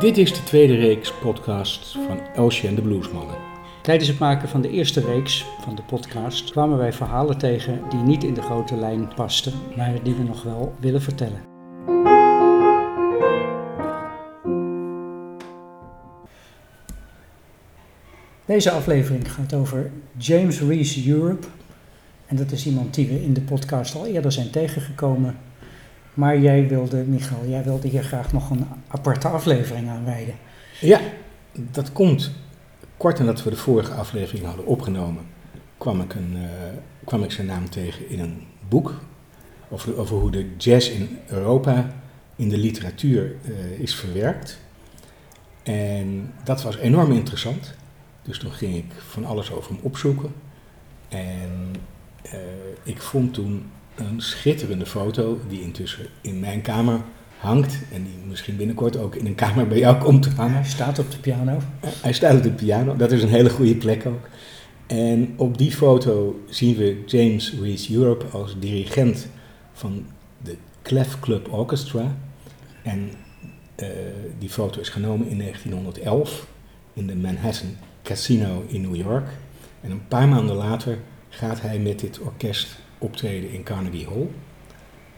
Dit is de tweede reeks podcast van Elsje en de Bluesmannen. Tijdens het maken van de eerste reeks van de podcast kwamen wij verhalen tegen die niet in de grote lijn pasten, maar die we nog wel willen vertellen. Deze aflevering gaat over James Reese Europe. En dat is iemand die we in de podcast al eerder zijn tegengekomen. Maar jij wilde, Michael, jij wilde hier graag nog een aparte aflevering aan wijden. Ja, dat komt kort nadat we de vorige aflevering hadden opgenomen, kwam ik, een, uh, kwam ik zijn naam tegen in een boek over, over hoe de jazz in Europa in de literatuur uh, is verwerkt. En dat was enorm interessant. Dus toen ging ik van alles over hem opzoeken. En uh, ik vond toen een schitterende foto die intussen in mijn kamer hangt en die misschien binnenkort ook in een kamer bij jou komt te hangen. Hij staat op de piano. Hij staat op de piano, dat is een hele goede plek ook. En op die foto zien we James Reese Europe als dirigent van de Clef Club Orchestra. En uh, die foto is genomen in 1911 in de Manhattan Casino in New York. En een paar maanden later gaat hij met dit orkest optreden in Carnegie Hall.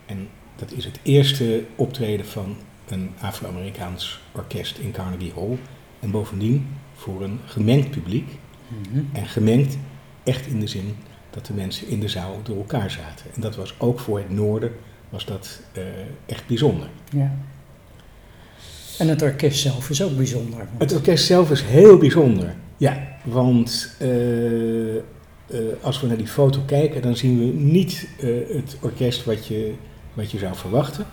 En dat is het eerste optreden van een Afro-Amerikaans orkest in Carnegie Hall. En bovendien voor een gemengd publiek. Mm -hmm. En gemengd echt in de zin dat de mensen in de zaal door elkaar zaten. En dat was ook voor het noorden was dat uh, echt bijzonder. Ja. En het orkest zelf is ook bijzonder. Want... Het orkest zelf is heel bijzonder. Ja, want uh, uh, als we naar die foto kijken, dan zien we niet het orkest wat je wat je zou verwachten.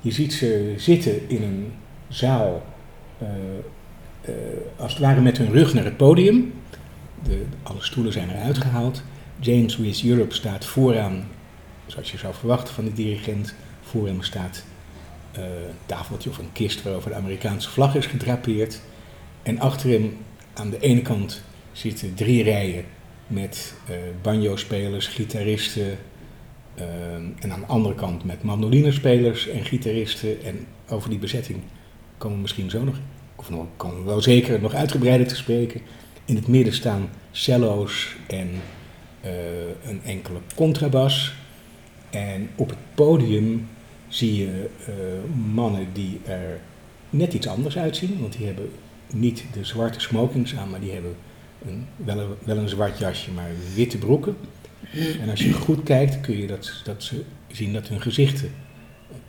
Je ziet ze zitten in een zaal, uh, als het ware met hun rug naar het podium. De, alle stoelen zijn eruit gehaald. James Reese Europe staat vooraan, zoals je zou verwachten van de dirigent. Voor hem staat een tafeltje of een kist waarover de Amerikaanse vlag is gedrapeerd. En achter hem aan de ene kant zitten drie rijen met banjo-spelers, gitaristen, uh, en aan de andere kant met mandolinerspelers en gitaristen. En over die bezetting komen we misschien zo nog, of nog, komen we wel zeker nog uitgebreider te spreken. In het midden staan cello's en uh, een enkele contrabas. En op het podium zie je uh, mannen die er net iets anders uitzien. Want die hebben niet de zwarte smokings aan, maar die hebben een, wel, een, wel een zwart jasje, maar witte broeken. En als je goed kijkt, kun je dat, dat ze zien dat hun gezichten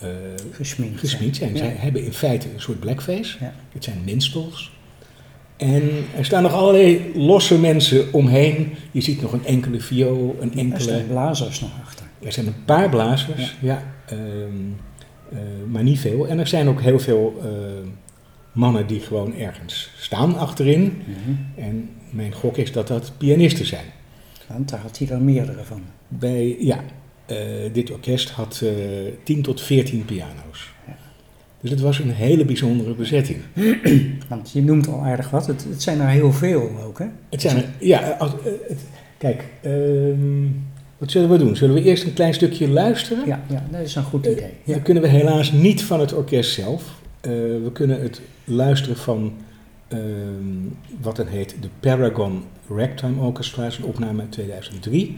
uh, gesminkt, gesminkt zijn. zijn. Zij hebben in feite een soort blackface. Ja. Het zijn minstrels. En er staan nog allerlei losse mensen omheen. Je ziet nog een enkele viool, een enkele... Er zijn blazers nog achter. Er zijn een paar blazers, ja. ja um, uh, maar niet veel. En er zijn ook heel veel uh, mannen die gewoon ergens staan achterin. Mm -hmm. En mijn gok is dat dat pianisten zijn. Want daar had hij wel meerdere van. Bij, ja, uh, dit orkest had uh, 10 tot 14 piano's. Ja. Dus het was een hele bijzondere bezetting. Want je noemt al aardig wat, het, het zijn er heel veel ook, hè? Het zijn er, ja, als, uh, het, kijk, um, wat zullen we doen? Zullen we eerst een klein stukje luisteren? Ja, ja dat is een goed idee. Ja. Dat kunnen we helaas niet van het orkest zelf. We kunnen het luisteren van um, wat dan heet de Paragon Ragtime Orchestra, is een opname uit 2003.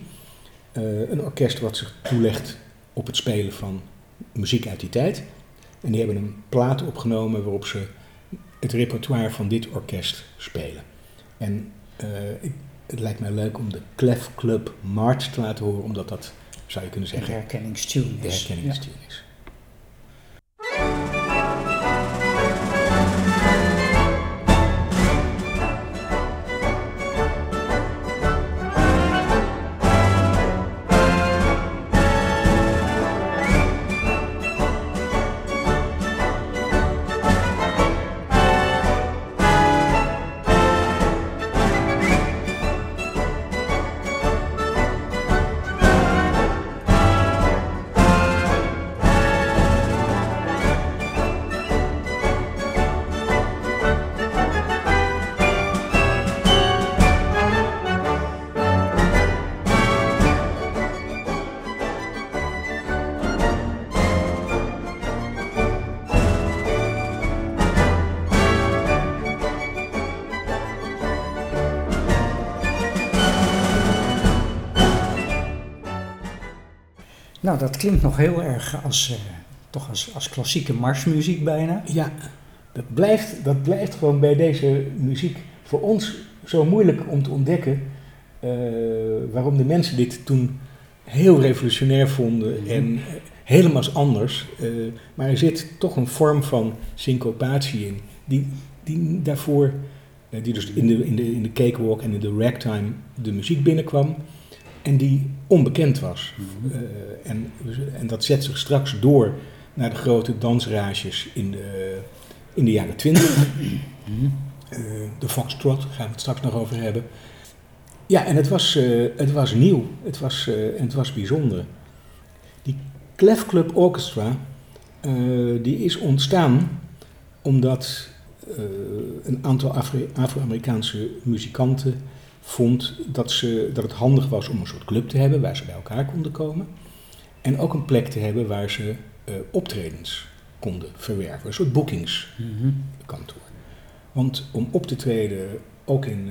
Uh, een orkest wat zich toelegt op het spelen van muziek uit die tijd. En die hebben een plaat opgenomen waarop ze het repertoire van dit orkest spelen. En uh, ik, het lijkt mij leuk om de Clef Club March te laten horen, omdat dat, zou je kunnen zeggen, de herkenningstune is. De herkenningstune ja. Nou, dat klinkt nog heel erg als, uh, toch als, als klassieke marsmuziek bijna. Ja, dat blijft, dat blijft gewoon bij deze muziek voor ons zo moeilijk om te ontdekken uh, waarom de mensen dit toen heel revolutionair vonden mhm. en helemaal anders. Maar er zit toch een vorm van syncopatie in, die, die daarvoor, die dus in de, in, de, in de cakewalk en in de ragtime de muziek binnenkwam en die onbekend was. Mm -hmm. en, en dat zet zich straks door naar de grote dansrages in de, in de jaren twintig. Mm de foxtrot, daar gaan we het straks nog over hebben. Ja, en het was, het was nieuw, het was, en het was bijzonder. Die Clef Club Orchestra, uh, die is ontstaan omdat uh, een aantal Afro-Amerikaanse muzikanten vond dat, ze, dat het handig was om een soort club te hebben waar ze bij elkaar konden komen. En ook een plek te hebben waar ze uh, optredens konden verwerven, een soort bookingskantoor. Want om op te treden, ook in,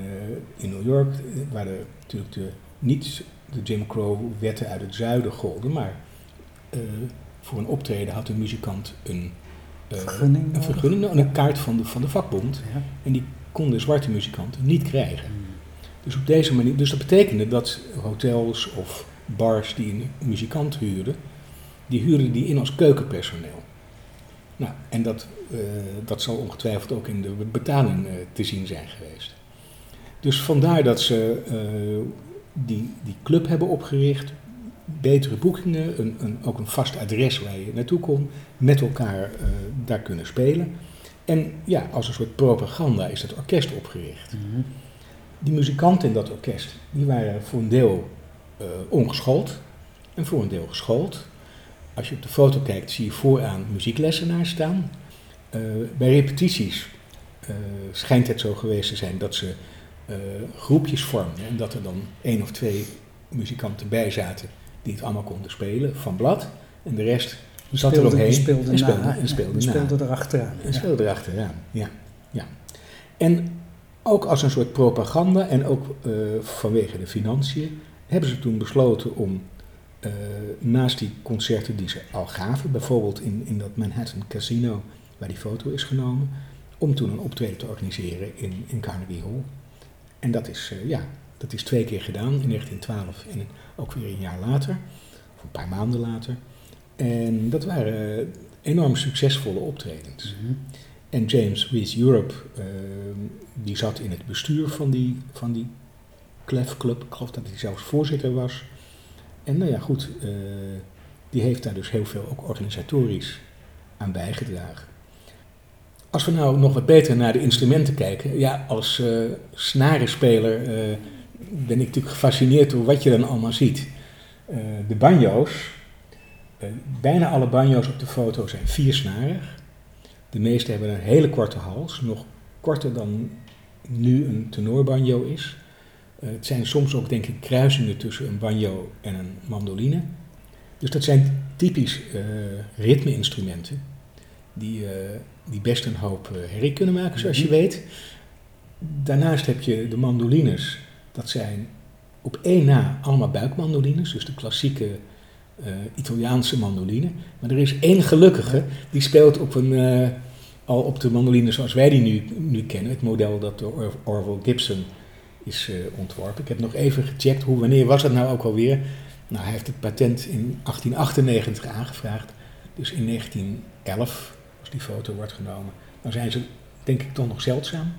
in New York, waar de, natuurlijk de, niet de Jim Crow wetten uit het zuiden golden, maar uh, voor een optreden had een muzikant een vergunning, een, vergunning een kaart van de, van de vakbond. Ja. En die konden zwarte muzikanten niet krijgen. Dus op deze manier, dus dat betekende dat hotels of bars die een muzikant huurden, die huurden die in als keukenpersoneel. Nou, en dat, uh, dat zal ongetwijfeld ook in de betaling uh, te zien zijn geweest. Dus vandaar dat ze uh, die, die club hebben opgericht, betere boekingen, een, een, ook een vast adres waar je naartoe kon, met elkaar daar kunnen spelen. En ja, als een soort propaganda is het orkest opgericht. Mm. Die muzikanten in dat orkest, die waren voor een deel uh, ongeschoold en voor een deel geschoold. Als je op de foto kijkt, zie je vooraan muzieklessenaars staan. Uh, bij repetities schijnt het zo geweest te zijn dat ze groepjes vormden en dat er dan één of twee muzikanten bij zaten die het allemaal konden spelen van blad. En de rest zat speelde, er omheen speelde en speelde, na, en speelde, speelde erachteraan. En speelde erachteraan, ja. ja. En ook als een soort propaganda en ook uh, vanwege de financiën hebben ze toen besloten om uh, naast die concerten die ze al gaven, bijvoorbeeld in, in dat Manhattan Casino waar die foto is genomen, om toen een optreden te organiseren in, in Carnegie Hall. En dat is, uh, ja, dat is twee keer gedaan, in 1912 en ook weer een jaar later, of een paar maanden later. En dat waren enorm succesvolle optredens. -hmm. En James Rees Europe, uh, die zat in het bestuur van die, van die Clef Club. Ik geloof dat hij zelfs voorzitter was. En nou ja, goed, uh, die heeft daar dus heel veel ook organisatorisch aan bijgedragen. Als we nou nog wat beter naar de instrumenten kijken, ja, als uh, snarenspeler ben ik natuurlijk gefascineerd door wat je dan allemaal ziet. De banjo's, bijna alle banjo's op de foto zijn viersnarig. De meeste hebben een hele korte hals, nog korter dan nu een tenorbanjo is. Uh, het zijn soms ook denk ik kruisingen tussen een banjo en een mandoline. Dus dat zijn typisch ritme-instrumenten die, die best een hoop herrie kunnen maken, zoals je mhm. weet. Daarnaast heb je de mandolines dat zijn op één na allemaal buikmandolines, dus de klassieke uh, Italiaanse mandoline. Maar er is één gelukkige, die speelt op een, uh, al op de mandoline zoals wij die nu, nu kennen. Het model dat door Orville Gibson is uh, ontworpen. Ik heb nog even gecheckt, hoe, wanneer was het nou ook alweer? Nou, hij heeft het patent in 1898 aangevraagd. Dus in 1911, als die foto wordt genomen, dan zijn ze denk ik toch nog zeldzaam.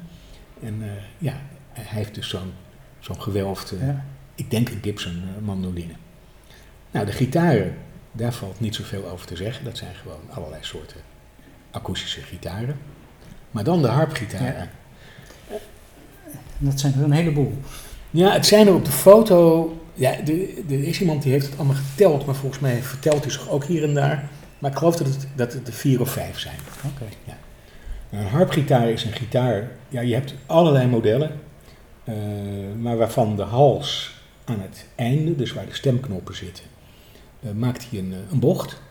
En ja, hij heeft dus zo'n zo'n gewelfde, ja. ik denk een Gibson mandoline. Nou, de gitaren, daar valt niet zoveel over te zeggen. Dat zijn gewoon allerlei soorten akoestische gitaren. Maar dan de harpgitaren. Ja. Dat zijn er een heleboel. Ja, het zijn er op de foto. Ja, er, is iemand die heeft het allemaal geteld, maar volgens mij vertelt hij zich ook hier en daar. Maar ik geloof dat het, dat het er vier of vijf zijn. Oké. Ja. Een harpgitaar is een gitaar. Ja, je hebt allerlei modellen. Uh, maar waarvan de hals aan het einde, dus waar de stemknoppen zitten, maakt hij een, eh, een, bocht.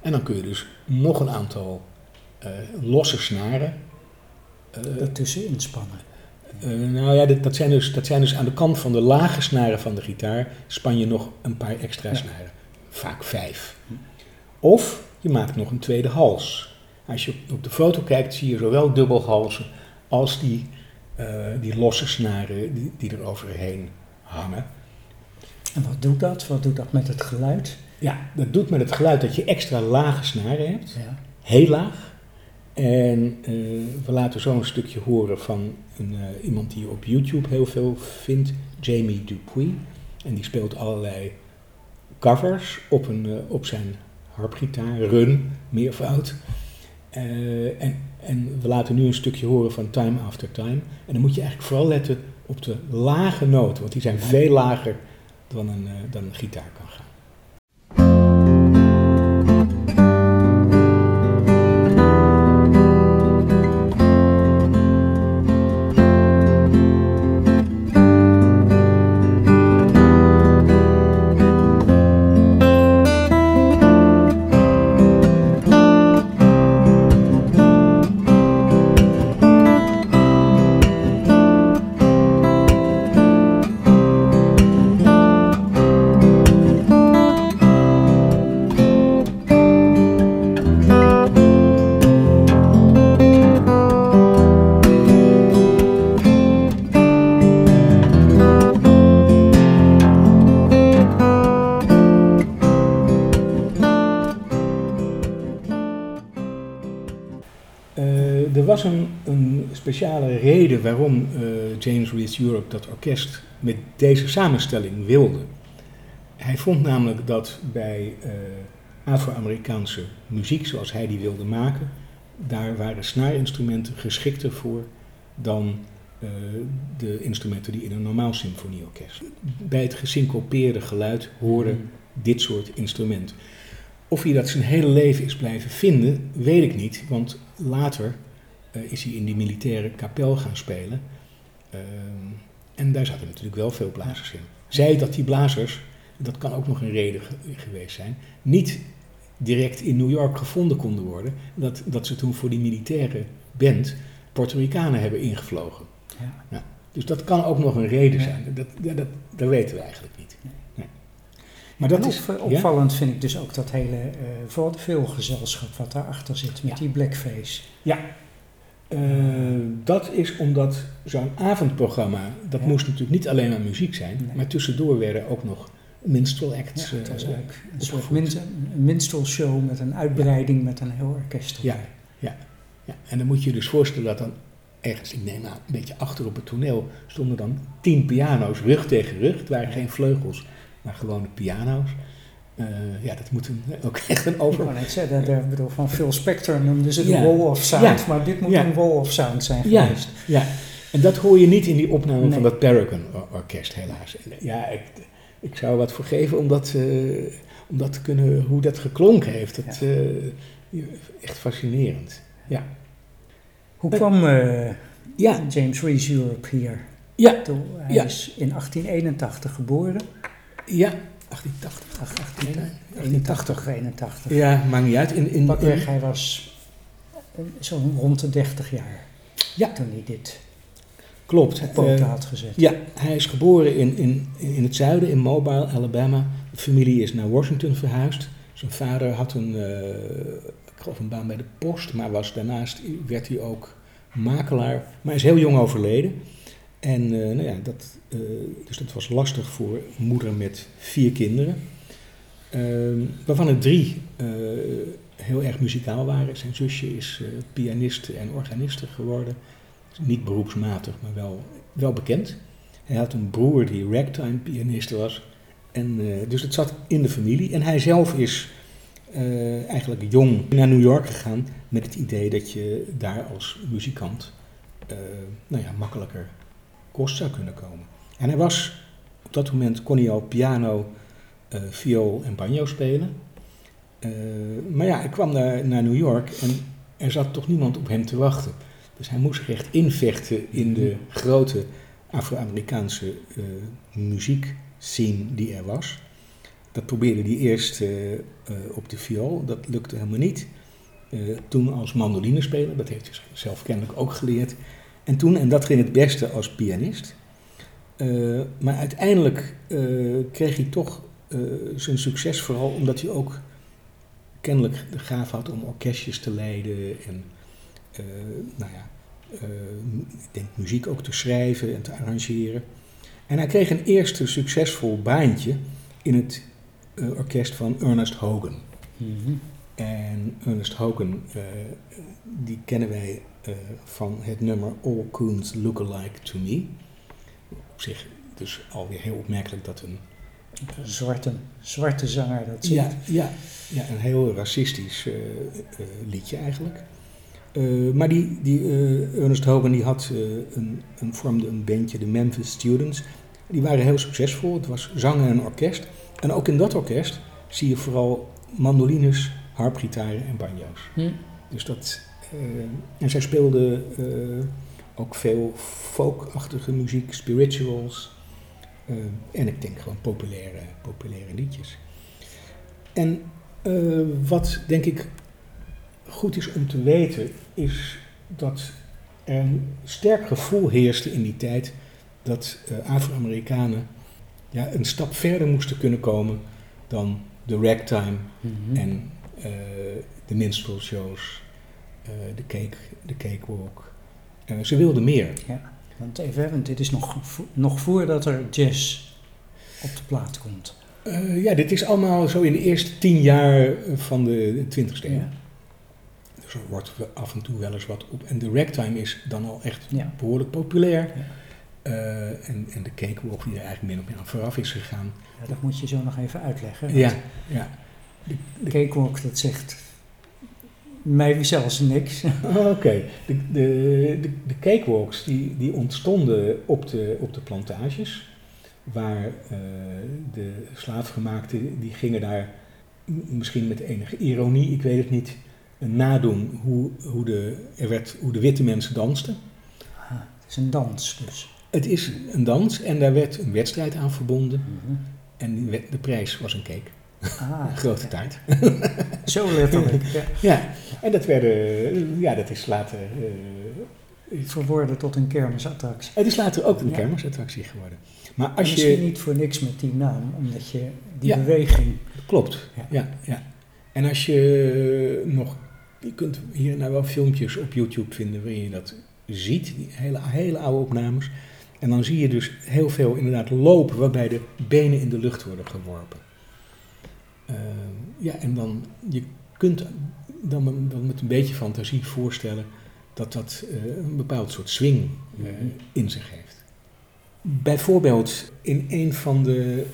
En dan kun je dus nog een aantal losse snaren ertussen inspannen. nou ja, dat, dat, zijn dus, dat zijn dus aan de kant van de lage snaren van de gitaar, span je nog een paar extra ja. snaren. vaak vijf. Of je maakt nog een tweede hals. Als je op de foto kijkt, zie je zowel dubbelhalzen als die, uh, die losse snaren die, die er overheen hangen. En wat doet dat? Wat doet dat met het geluid? Ja, dat doet met het geluid dat je extra lage snaren hebt. Ja. Heel laag. En uh, we laten zo een stukje horen van een, uh, iemand die je op YouTube heel veel vindt, Jamie Dupuy. En die speelt allerlei covers op, een, uh, op zijn harpgitaar, run, meervoud. en, en we laten nu een stukje horen van Time After Time. En dan moet je eigenlijk vooral letten op de lage noten, want die zijn veel lager dan een, dan een gitaar kan gaan. Reden waarom uh, James Reese Europe dat orkest met deze samenstelling wilde. Hij vond namelijk dat bij uh, Afro-Amerikaanse muziek zoals hij die wilde maken, daar waren snaarinstrumenten geschikter voor dan uh, de instrumenten die in een normaal symfonieorkest. Bij het gesyncopeerde geluid horen dit soort instrumenten. Of hij dat zijn hele leven is blijven vinden, weet ik niet, want later uh, is hij in die militaire kapel gaan spelen. Uh, en daar zaten natuurlijk wel veel blazers in. Zij dat die blazers, dat kan ook nog een reden ge geweest zijn, niet direct in New York gevonden konden worden. Dat, dat ze toen voor die militaire band Puerto Ricanen hebben ingevlogen. Ja. Ja, dus dat kan ook nog een reden zijn. Dat, dat, dat, dat weten we eigenlijk niet. Nee. Maar dat is opvallend, ja? vind ik dus ook dat hele uh, veelgezelschap wat daarachter zit met die blackface. Ja, uh, dat is omdat zo'n avondprogramma, dat ja. moest natuurlijk niet alleen maar muziek zijn, nee. maar tussendoor werden ook nog minstrel acts. Ja, het was uh, ook een soort min minstrel show met een uitbreiding met een heel orkest. Ja, ja, ja, en dan moet je je dus voorstellen dat dan ergens, ik neem aan, een beetje achter op het toneel, stonden dan tien piano's rug tegen rug. Het waren geen vleugels, maar gewone piano's. Uh, ja, dat moet een, ook echt een over... Ik net zeggen, bedoel, van Phil Spector noemden ze ja. de wall of sound, ja. maar dit moet ja. een wall of sound zijn geweest. Ja, en dat hoor je niet in die opname nee. van dat Paragon orkest helaas. Ja, ik, ik zou wat voor geven om dat, uh, om dat te kunnen, hoe dat geklonken heeft. Dat, uh, echt fascinerend, ja. Hoe kwam ja. James Reese Europe hier? Ja. Hij is in 1881 geboren. Ja, 1880. 1881, 81. Ja, maakt niet uit. In, in, hij was zo rond de 30 jaar ja. toen hij dit Klopt. op poten uh, had gezet. Ja, hij is geboren in, in, in het zuiden, in Mobile, Alabama. De familie is naar Washington verhuisd. Zijn vader had een, uh, ik geloof een baan bij de post, maar was, daarnaast werd hij ook makelaar. Maar is heel jong overleden. En uh, nou ja, dat, uh, dus was lastig voor moeder met vier kinderen. Uh, waarvan er drie uh, heel erg muzikaal waren. Zijn zusje is pianiste en organiste geworden. Niet beroepsmatig, maar wel, wel bekend. Hij had een broer die ragtime pianist was. En, dus het zat in de familie. En hij zelf is eigenlijk jong naar New York gegaan met het idee dat je daar als muzikant nou ja, makkelijker kost zou kunnen komen. En hij was, op dat moment kon hij al piano, uh, viool en banjo spelen. Uh, maar ja, ik kwam naar, naar New York en er zat toch niemand op hem te wachten. Dus hij moest zich echt invechten in de grote Afro-Amerikaanse uh, muziekscene die er was. Dat probeerde hij eerst op de viool, dat lukte helemaal niet. toen als mandoline spelen, dat heeft hij zelf kennelijk ook geleerd. En toen, en dat ging het beste als pianist. Uh, maar uiteindelijk uh, kreeg hij toch eh, zijn succes vooral omdat hij ook kennelijk de gaaf had om orkestjes te leiden en eh, nou ja, eh, ik denk muziek ook te schrijven en te arrangeren. En hij kreeg een eerste succesvol baantje in het eh, orkest van Ernest Hogan. Mhm. En Ernest Hogan, eh, die kennen wij eh, van het nummer All Coons Look Alike to Me. Op zich dus alweer heel opmerkelijk dat een, Een zwarte, zwarte zanger dat zingt. ja, ja, ja, een heel racistisch eh, eh, liedje eigenlijk. Maar die, die Ernest Hogan die had, een, een, vormde een bandje, de Memphis Students. Die waren heel succesvol. Het was zang en orkest. En ook in dat orkest zie je vooral mandolines, harpgitaren en banjo's. Hm. Dus dat, en zij speelde eh, ook veel folkachtige muziek, spirituals. eh, en ik denk gewoon populaire, populaire liedjes. En eh, wat denk ik goed is om te weten, is dat er een sterk gevoel heerste in die tijd dat eh, Afro-Amerikanen ja, een stap verder moesten kunnen komen dan de ragtime Mhm. en eh, de minstrel shows, eh, de, cake, de cakewalk. Eh, ze wilden meer. Want even, want dit is nog, nog voordat er jazz op de plaat komt. Eh, ja, dit is allemaal zo in de eerste tien jaar van de 20ste eeuw. Ja. Dus er wordt af en toe wel eens wat op. En de ragtime is dan al echt Ja. behoorlijk populair. Ja. Eh, en, en de cakewalk die er eigenlijk min of meer aan vooraf is gegaan. Ja, dat moet je zo nog even uitleggen. Ja, ja. De cakewalk, dat zegt mij zelfs niks. Oké, de, de, de, de cakewalks die, die ontstonden op de, op de plantages. Waar eh, de slaafgemaakten, die gingen daar misschien met enige ironie, ik weet het niet, nadoen hoe, hoe, de, er werd, hoe de witte mensen dansten. Ah, het is een dans dus. Het is een dans en daar werd een wedstrijd aan verbonden. Mhm. En de prijs was een cake, Ah, grote ja. taart. Zo letterlijk. ja. Ja, en dat, werden, ja, dat is later... eh, Verworden tot een kermisattractie. het is later ook een Ja. kermisattractie geworden. Maar als Misschien je... niet voor niks met die naam, omdat je die Ja. beweging... Klopt, Ja. ja. Ja, En als je nog... Je kunt hier nou wel filmpjes op YouTube vinden waarin je dat ziet. Die hele, hele oude opnames. En dan zie je dus heel veel inderdaad lopen waarbij de benen in de lucht worden geworpen. Eh, ja, en dan... Je kunt dan, dan met een beetje fantasie voorstellen dat dat eh, een bepaald soort swing eh, Mhm. in zich heeft. Bijvoorbeeld in een van de,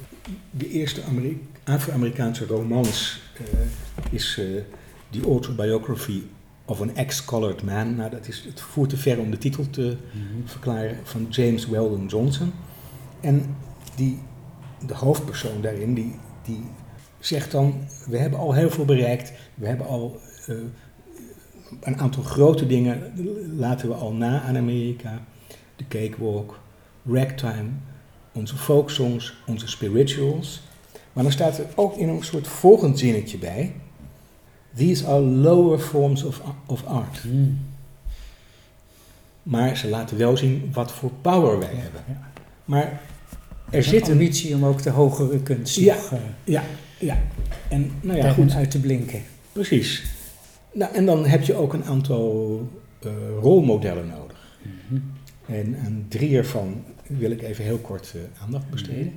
de eerste Ameri- Afro-Amerikaanse romans is The Autobiography of an Ex-Colored Man. Nou, dat is, het voert te ver om de titel te verklaren, van James Weldon Johnson. En die, de hoofdpersoon daarin, die, die zegt dan, we hebben al heel veel bereikt, we hebben al eh, een aantal grote dingen laten we al na aan Amerika. De cakewalk, ragtime, onze folksongs, onze spirituals. Maar dan staat er ook in een soort volgend zinnetje bij. These are lower forms of, of art. Mhm. Maar ze laten wel zien wat voor power wij hebben. Ja. Maar er zit een ambitie om ook de hogere kunst Ja. nog eh, Ja, ja. En nou ja, goed. uit te blinken. Precies. Nou, en dan heb je ook een aantal eh, rolmodellen nodig. Mhm. En aan drie ervan wil ik even heel kort eh, aandacht besteden. Mhm.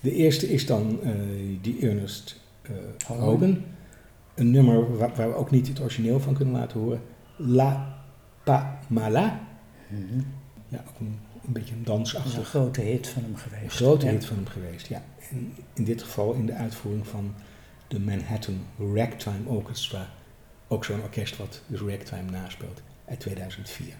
De eerste is dan eh, die Ernest Hogan. Een nummer waar, waar we ook niet het origineel van kunnen laten horen. La Pa Mala. Mhm. Ja, ook een, een beetje een dansachtig. een grote hit van hem Een geweest. grote Ja. hit van hem geweest, ja. In dit geval in de uitvoering van de Manhattan Ragtime Orchestra. Ook zo'n orkest wat dus ragtime naspeelt uit 2004.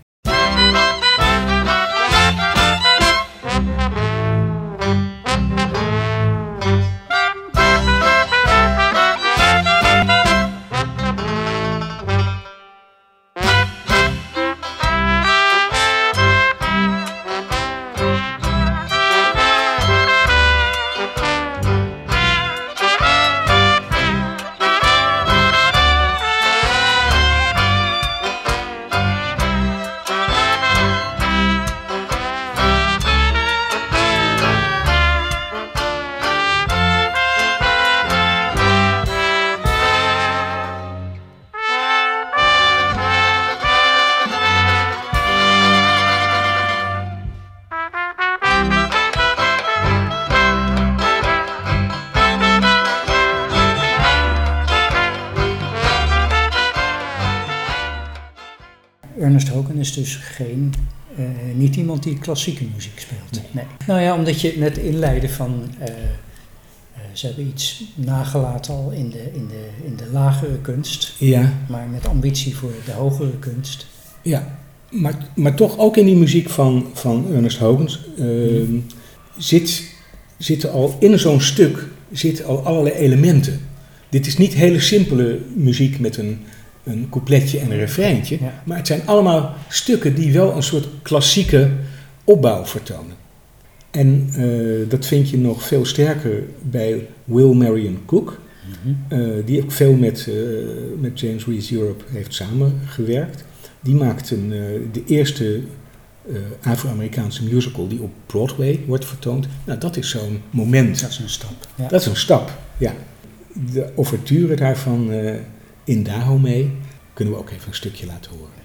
Is dus geen, eh, niet iemand die klassieke muziek speelt. Nee. Nee. Nou ja, omdat je net inleidde van, eh, eh, ze hebben iets nagelaten al in de, in, de, in de lagere kunst, Ja, maar met ambitie voor de hogere kunst. ja. Maar, maar toch ook in die muziek van, van Ernest Hogens ehm, zit, zitten al in zo'n stuk zitten al allerlei elementen. Dit is niet hele simpele muziek met een, een coupletje en een refreintje. Ja. Maar het zijn allemaal stukken die wel een soort klassieke opbouw vertonen. En eh, dat vind je nog veel sterker bij Will Marion Cook, eh, die ook veel met, eh, met James Reese Europe heeft samengewerkt. Die maakt een, de eerste Afro-Amerikaanse musical die op Broadway wordt vertoond. Nou, dat is zo'n moment. Dat is een stap. Ja. Dat is een stap, ja. De ouverture daarvan in Dahomey kunnen we ook even een stukje laten horen.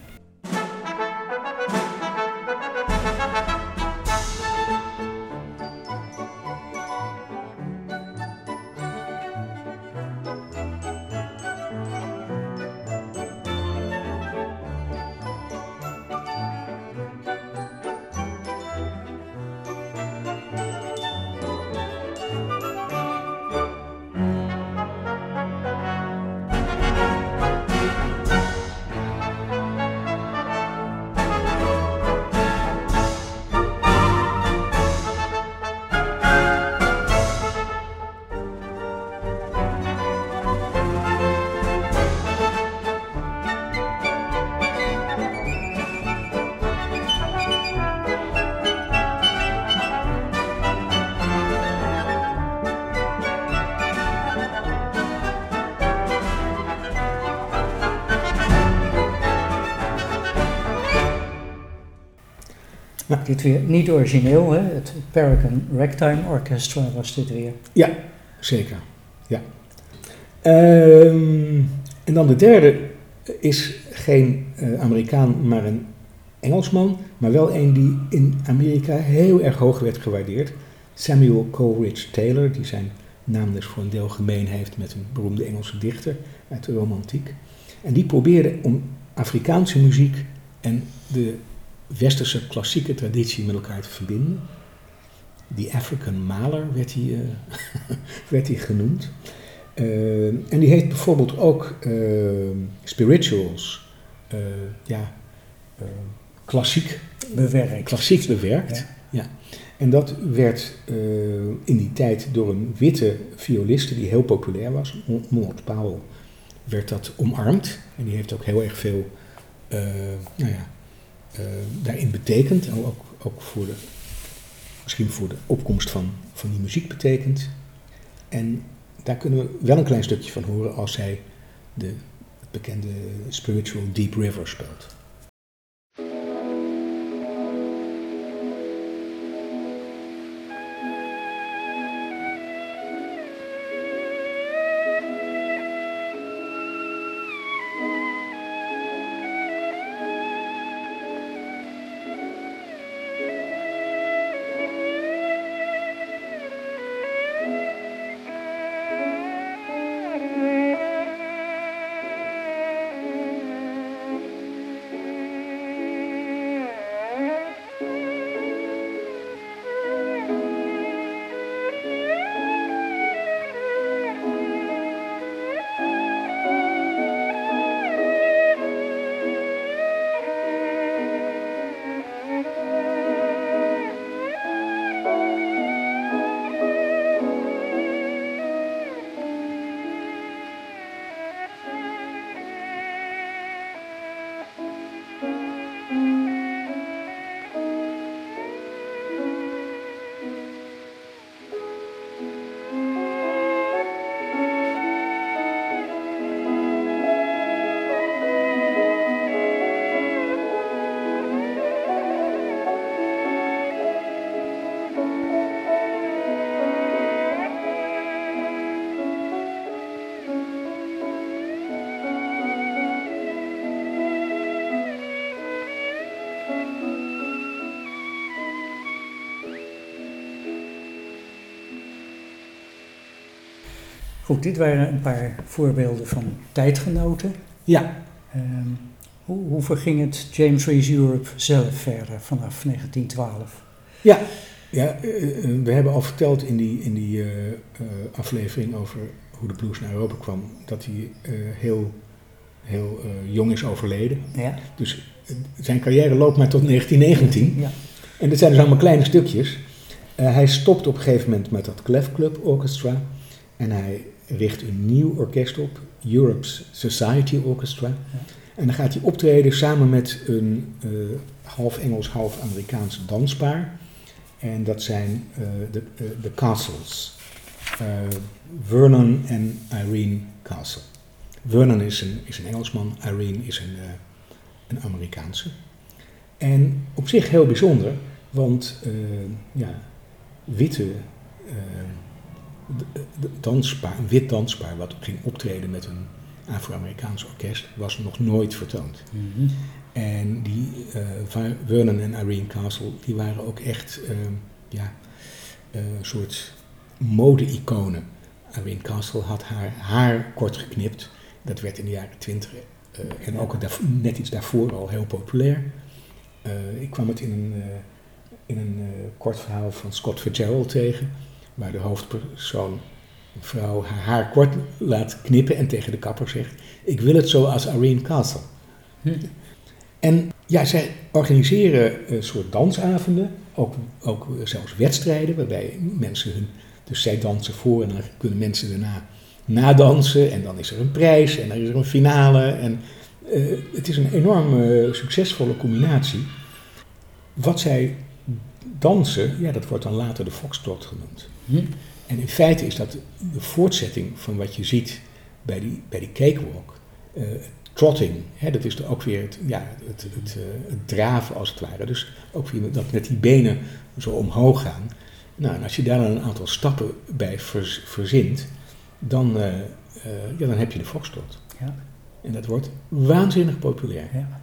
Dit weer niet origineel, hè? het Paragon Ragtime Orchestra was dit weer. Zeker, ja. Ehm, en dan de derde is geen eh, Amerikaan, maar een Engelsman, maar wel een die in Amerika heel erg hoog werd gewaardeerd. Samuel Coleridge Taylor, die zijn naam dus voor een deel gemeen heeft met een beroemde Engelse dichter uit de romantiek. En die probeerde om Afrikaanse muziek en de westerse klassieke traditie met elkaar te verbinden. Die African Maler werd hij, eh, werd hij genoemd. Eh, en die heeft bijvoorbeeld ook eh, spirituals, ja, klassiek, Bewerkt. klassiek bewerkt. Ja. Ja. En dat werd in die tijd door een witte violiste die heel populair was, Maud Powell, werd dat omarmd. En die heeft ook heel erg veel nou ja, daarin betekend. En ook, ook voor de, misschien voor de opkomst van, van die muziek betekend. En daar kunnen we wel een klein stukje van horen als hij de, het bekende spiritual Deep River speelt. Goed, dit waren een paar voorbeelden van tijdgenoten. Ja, Ehm, Hoe, hoe verging het James Reese Europe zelf verder vanaf 1912? Ja, ja eh, eh, we hebben al verteld in die, in die eh, aflevering over hoe de blues naar Europa kwam, dat hij heel, heel jong is overleden. Ja. Dus zijn carrière loopt maar tot 1919. Ja. En dat zijn dus allemaal kleine stukjes. hij stopt op een gegeven moment met dat Clef Club Orchestra. En hij richt een nieuw orkest op, Europe's Society Orchestra. En dan gaat hij optreden samen met een half Engels, half Amerikaans danspaar. En dat zijn uh, de, uh, de Castles. Vernon en Irene Castle. Vernon is een, is een Engelsman, Irene is een, een Amerikaanse. En op zich heel bijzonder, want ja, witte danspaar, een wit danspaar wat ging optreden met een Afro-Amerikaans orkest, was nog nooit vertoond. Mm -hmm. En die uh, Vernon en Irene Castle, die waren ook echt uh, ja, uh, een soort mode-iconen. Irene Castle had haar haar kort geknipt. Dat werd in de jaren twintig en ook net iets daarvoor al heel populair. ik kwam het in een, in een kort verhaal van Scott Fitzgerald tegen, waar de hoofdpersoon, een vrouw, haar haar kort laat knippen en tegen de kapper zegt: Ik wil het zoals Irene Castle. Hm. En ja, zij organiseren een soort dansavonden, ook, ook zelfs wedstrijden, waarbij mensen hun, dus zij dansen voor en dan kunnen mensen daarna nadansen en dan is er een prijs en dan is er een finale. En uh, het is een enorm uh, succesvolle combinatie. Wat zij dansen, ja, dat wordt dan later de foxtrot genoemd. Hm. En in feite is dat de voortzetting van wat je ziet bij die, bij die cakewalk. Uh, trotting, hè, dat is ook weer het, ja, het, het, het, draven als het ware. Dus ook weer dat met die benen zo omhoog gaan. Nou, en als je daar dan een aantal stappen bij verzint, dan, uh, uh, ja, dan heb je de foxtrot. Ja. En dat wordt waanzinnig populair. Ja.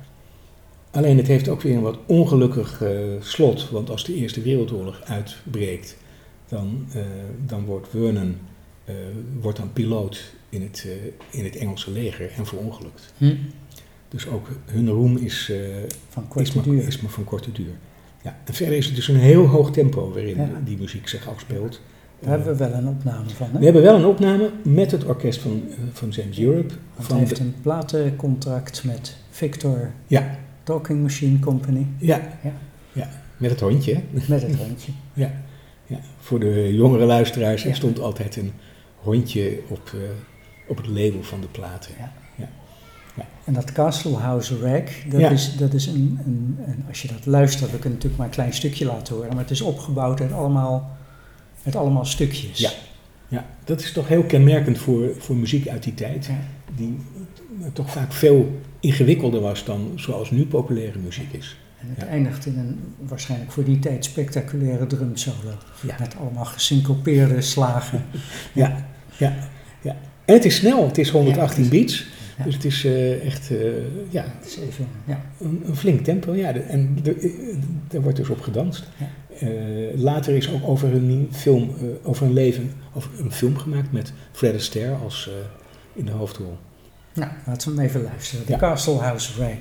Alleen het heeft ook weer een wat ongelukkig slot, want als de Eerste Wereldoorlog uitbreekt, dan, dan wordt Vernon wordt dan piloot in het, uh, in het Engelse leger en verongelukt. Hm. Dus ook hun roem is, van korte is, maar, duur. is maar van korte duur. Ja. En verder is het dus een heel hoog tempo waarin Ja. die muziek zich afspeelt. Daar hebben we wel een opname van. Hè? We hebben wel een opname met het orkest van, van James Europe. Want Van hij heeft de- een platencontract met Victor ja, Talking Machine Company. ja, Ja. ja, met het hondje. hè? Met het hondje. Ja, ja. Voor de jongere luisteraars, er stond altijd een hondje op, eh, op het label van de platen. Ja. Ja. Ja. En dat Castle House Rack, dat Ja. is, dat is een, een, een- als je dat luistert, we kunnen natuurlijk maar een klein stukje laten horen, maar het is opgebouwd uit allemaal, uit allemaal stukjes. Ja. Ja, dat is toch heel kenmerkend voor, voor muziek uit die tijd. Ja. Die toch vaak veel ingewikkelder was dan zoals nu populaire muziek is. En het Ja. eindigt in een waarschijnlijk voor die tijd spectaculaire drumsolo. Ja. Met allemaal gesyncopeerde slagen. Ja, ja, ja. En het is snel, het is 118 Ja, beats. Dus het is eh, echt eh, ja, Het is even, ja. een, een flink tempo. Ja, de- en eh, daar wordt dus op gedanst. Later is ook over een film, over een leven, over een film gemaakt met Fred Astaire als in de hoofdrol. Nou, laten we hem even luisteren. De Ja. Castle House Rack.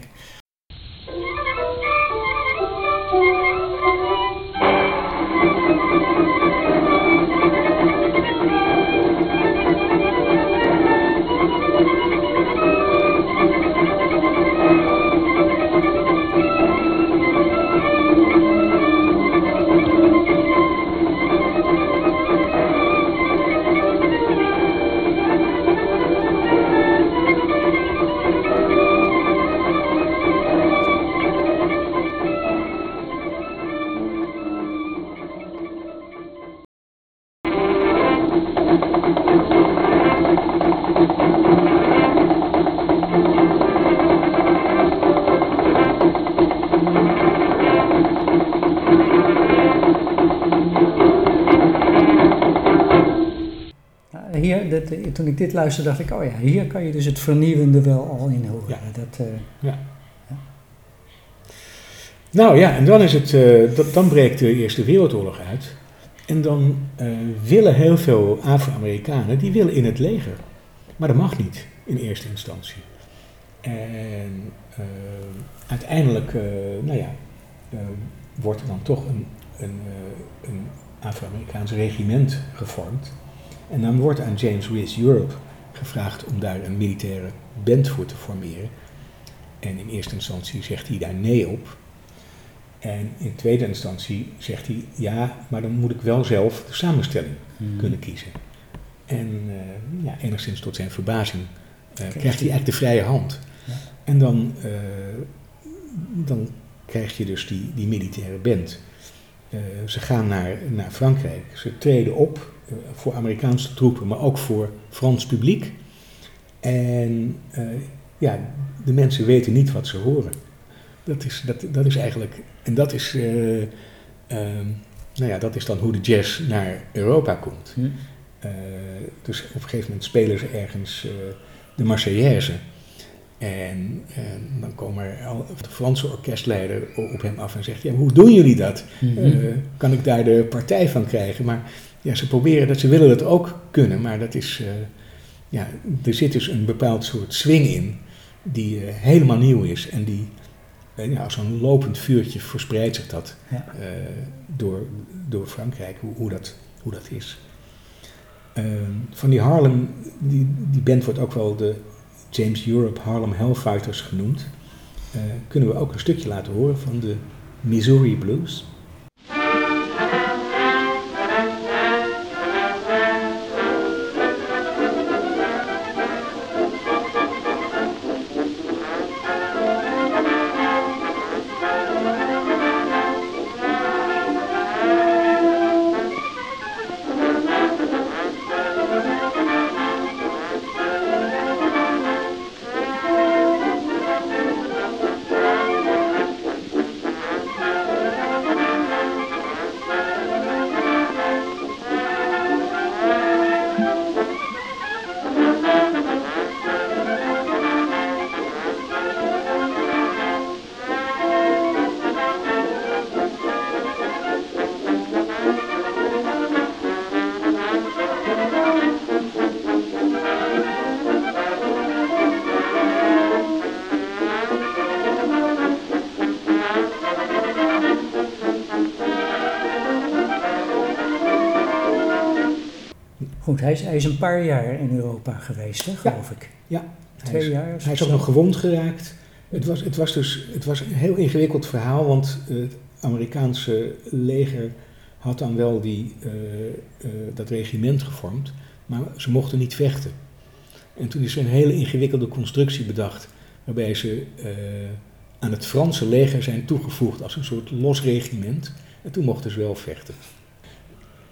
Toen ik dit luisterde, dacht ik, oh ja, hier kan je dus het vernieuwende wel al in horen. Ja. Dat, eh, Nou ja, en dan, is het, eh, dat, dan breekt de Eerste Wereldoorlog uit. En dan eh, willen heel veel Afro-Amerikanen, die willen in het leger. Maar dat mag niet in eerste instantie. En uiteindelijk, nou ja, wordt er dan toch een, een, een Afro-Amerikaans regiment gevormd. En dan wordt aan James Rees Europe gevraagd om daar een militaire band voor te formeren. En in eerste instantie zegt hij daar nee op. En in tweede instantie zegt hij ja, maar dan moet ik wel zelf de samenstelling Hmm. kunnen kiezen. En eh, ja, enigszins tot zijn verbazing eh, Krijgt hij eigenlijk de vrije hand. Ja. En dan, eh, dan krijg je dus die, die militaire band. Ze gaan naar, naar Frankrijk. Ze treden op voor Amerikaanse troepen, maar ook voor Frans publiek. En eh, ja, de mensen weten niet wat ze horen. Dat is, dat, dat is eigenlijk, en dat is, eh, ehm, nou ja, dat is dan hoe de jazz naar Europa komt. Hm. Eh, dus op een gegeven moment spelen ze ergens eh, de Marseillaise. En, en dan komen er al, de Franse orkestleider op hem af en zegt: ja, hoe doen jullie dat? Eh, kan ik daar de partij van krijgen? Maar ja, ze proberen dat, ze willen dat ook kunnen, maar dat is, eh, ja, er zit dus een bepaald soort swing in die eh, helemaal nieuw is en die, eh, ja, als zo'n lopend vuurtje verspreidt zich dat Ja. door, door Frankrijk, hoe, hoe, dat, hoe dat is. Eh, van die Harlem, die, die band wordt ook wel de James Europe Harlem Hellfighters genoemd. Kunnen we ook een stukje laten horen van de Missouri Blues. Hij is, hij is een paar jaar in Europa geweest, hè, geloof ik. Ja, Twee hij is, jaar. hij is ook nog gewond geraakt. Het was, het was dus het was een heel ingewikkeld verhaal, want het Amerikaanse leger had dan wel die, eh, eh, dat regiment gevormd, maar ze mochten niet vechten. En toen is er een hele ingewikkelde constructie bedacht, waarbij ze eh, aan het Franse leger zijn toegevoegd als een soort los regiment. En toen mochten ze wel vechten.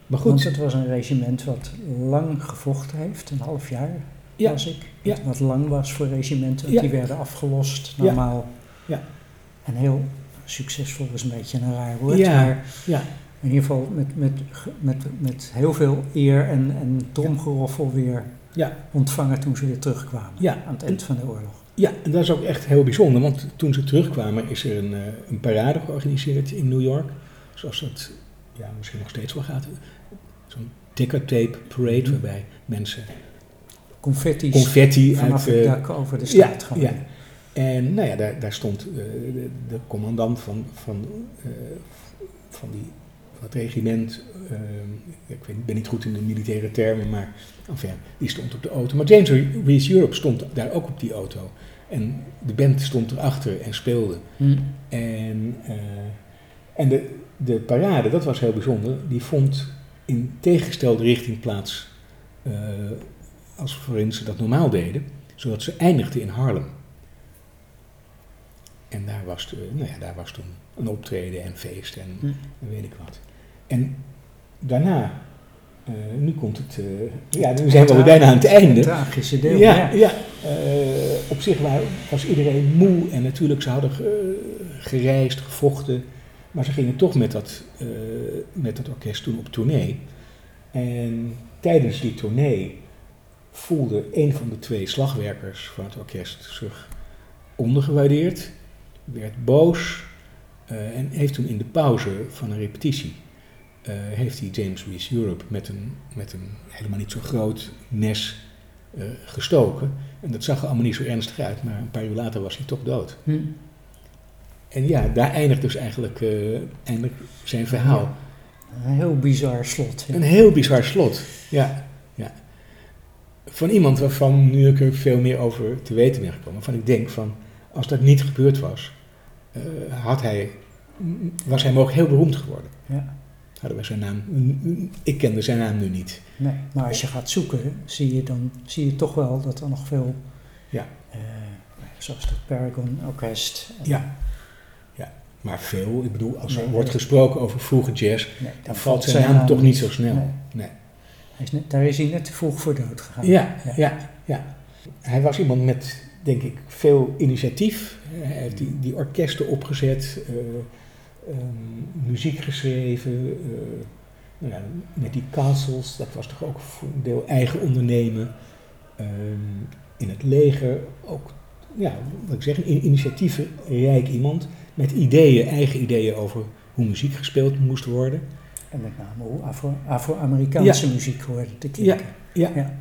Maar Want goed, het was een regiment wat lang gevochten heeft, een half jaar Ja, was ik. ja. Wat, lang was voor regimenten, want Ja. die werden afgelost normaal. Ja. En heel succesvol is een beetje een raar woord, Ja. maar ja, in ieder geval met, met, met, met heel veel eer en, en tromgeroffel weer ja, ontvangen toen ze weer terugkwamen ja. aan het eind van de oorlog. Ja, en dat is ook echt heel bijzonder, want toen ze terugkwamen is er een, eh, een parade georganiseerd in New York. Zoals dat ja, misschien nog steeds wel gaat. Zo'n ticker tape parade Mhm. waarbij mensen Confetti's confetti vanaf uit... het eh, dak over de straat gaan. ja. En nou ja, daar, daar stond eh, de, de commandant van, van, eh, van, die, van het regiment. ik weet, ben niet goed in de militaire termen, maar enfin, die stond op de auto. Maar James Reese Europe stond daar ook op die auto. En de band stond erachter en speelde. Hm. En, en de, de parade, dat was heel bijzonder, die vond in tegengestelde richting plaats eh, als waarin ze dat normaal deden, zodat ze eindigde in Harlem. En daar was, de, nou ja, daar was toen een optreden en feest en Hm. weet ik wat. En daarna, eh, nu komt het, eh, ja, nu zijn we alweer bijna aan het einde. Het tragische deel. Ja, ja. ja. Op zich wa- was iedereen moe en natuurlijk ze hadden ge- gereisd, gevochten. Maar ze gingen toch met dat, eh, met orkest toen op tournee. En tijdens die tournee voelde een van de twee slagwerkers van het orkest zich ondergewaardeerd, werd boos eh, en heeft toen in de pauze van een repetitie eh, heeft hij James Reese Europe met een, met een helemaal niet zo groot mes gestoken. En dat zag er allemaal niet zo ernstig uit, maar een paar uur later was hij toch dood. Hm. En ja, daar eindigt dus eigenlijk, eh, eindigt zijn verhaal. Een heel bizar slot. ja. Een heel bizar slot, ja. ja. Van iemand waarvan nu ik er veel meer over te weten ben gekomen, waarvan ik denk van, als dat niet gebeurd was, eh, had hij, was hij mogelijk heel beroemd geworden. Ja. Hadden wij zijn naam, ik kende zijn naam nu niet. Nee, maar als je gaat zoeken, zie je dan zie je toch wel dat er nog veel, Ja. eh, zoals de Paragon Orkest. Ja. Maar veel, ik bedoel, als er Nee, wordt nee. gesproken over vroege jazz, Nee, dan valt zijn naam toch niet zo snel. Nee. Hij is net, daar is hij net te vroeg voor dood gegaan. Ja, ja, ja. Hij was iemand met, denk ik, veel initiatief. Hij heeft die, die orkesten opgezet, eh, ehm, muziek geschreven. eh, nou ja, met die castles, dat was toch ook voor een deel eigen ondernemen. Ehm, in het leger ook, ja, wat ik zeg, een initiatiefrijk iemand. Met ideeën, eigen ideeën over hoe muziek gespeeld moest worden. En met name hoe Afro- Afro-Amerikaanse muziek hoorde te klinken. Ja. Ja.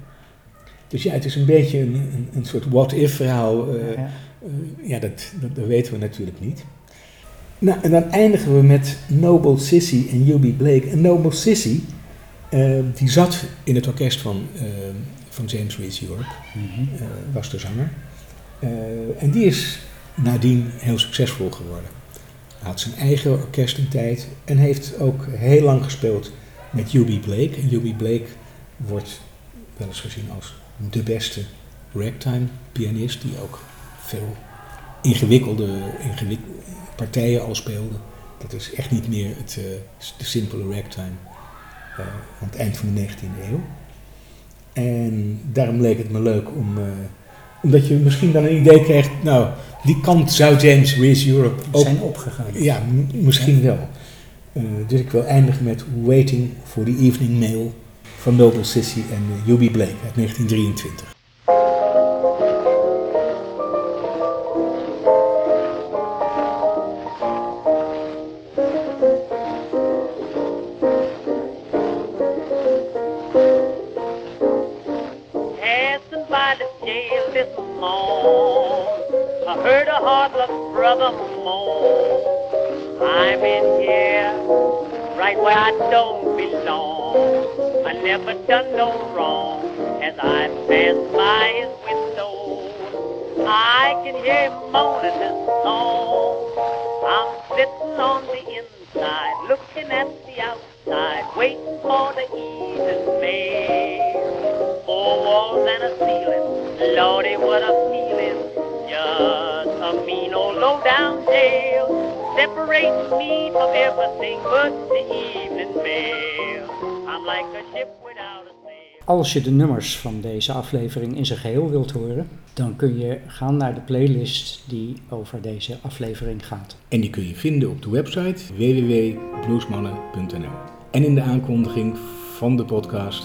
Dus ja, het is een beetje een, een, een soort what-if verhaal. eh, Ja. Uh, ja, dat, dat, dat weten we natuurlijk niet. Nou, en dan eindigen we met Noble Sissy en Yubi Blake. En Noble Sissy, uh, die zat in het orkest van, uh, van James Reese Europe, Mhm. uh, was de zanger. En die is nadien heel succesvol geworden. Hij had zijn eigen orkest een tijd en heeft ook heel lang gespeeld met Yubi Blake. En Blake wordt wel eens gezien als de beste ragtime pianist, die ook veel ingewikkelde, ingewik partijen al speelde. Dat is echt niet meer het, uh, de simpele ragtime uh, aan het eind van de 19e eeuw. En daarom leek het me leuk om, uh, omdat je misschien dan een idee krijgt, nou, die kant zou James Reese Europe ook zijn opgegaan. Ja, misschien wel. Uh, dus ik wil eindigen met Waiting for the Evening Mail van Noble Sissy en uh, Yubi Blake uit 1923. Don't belong. I never done no wrong Als je de nummers van deze aflevering in zijn geheel wilt horen, dan kun je gaan naar de playlist die over deze aflevering gaat. En die kun je vinden op de website www.bluesmannen.nl. En in de aankondiging van de podcast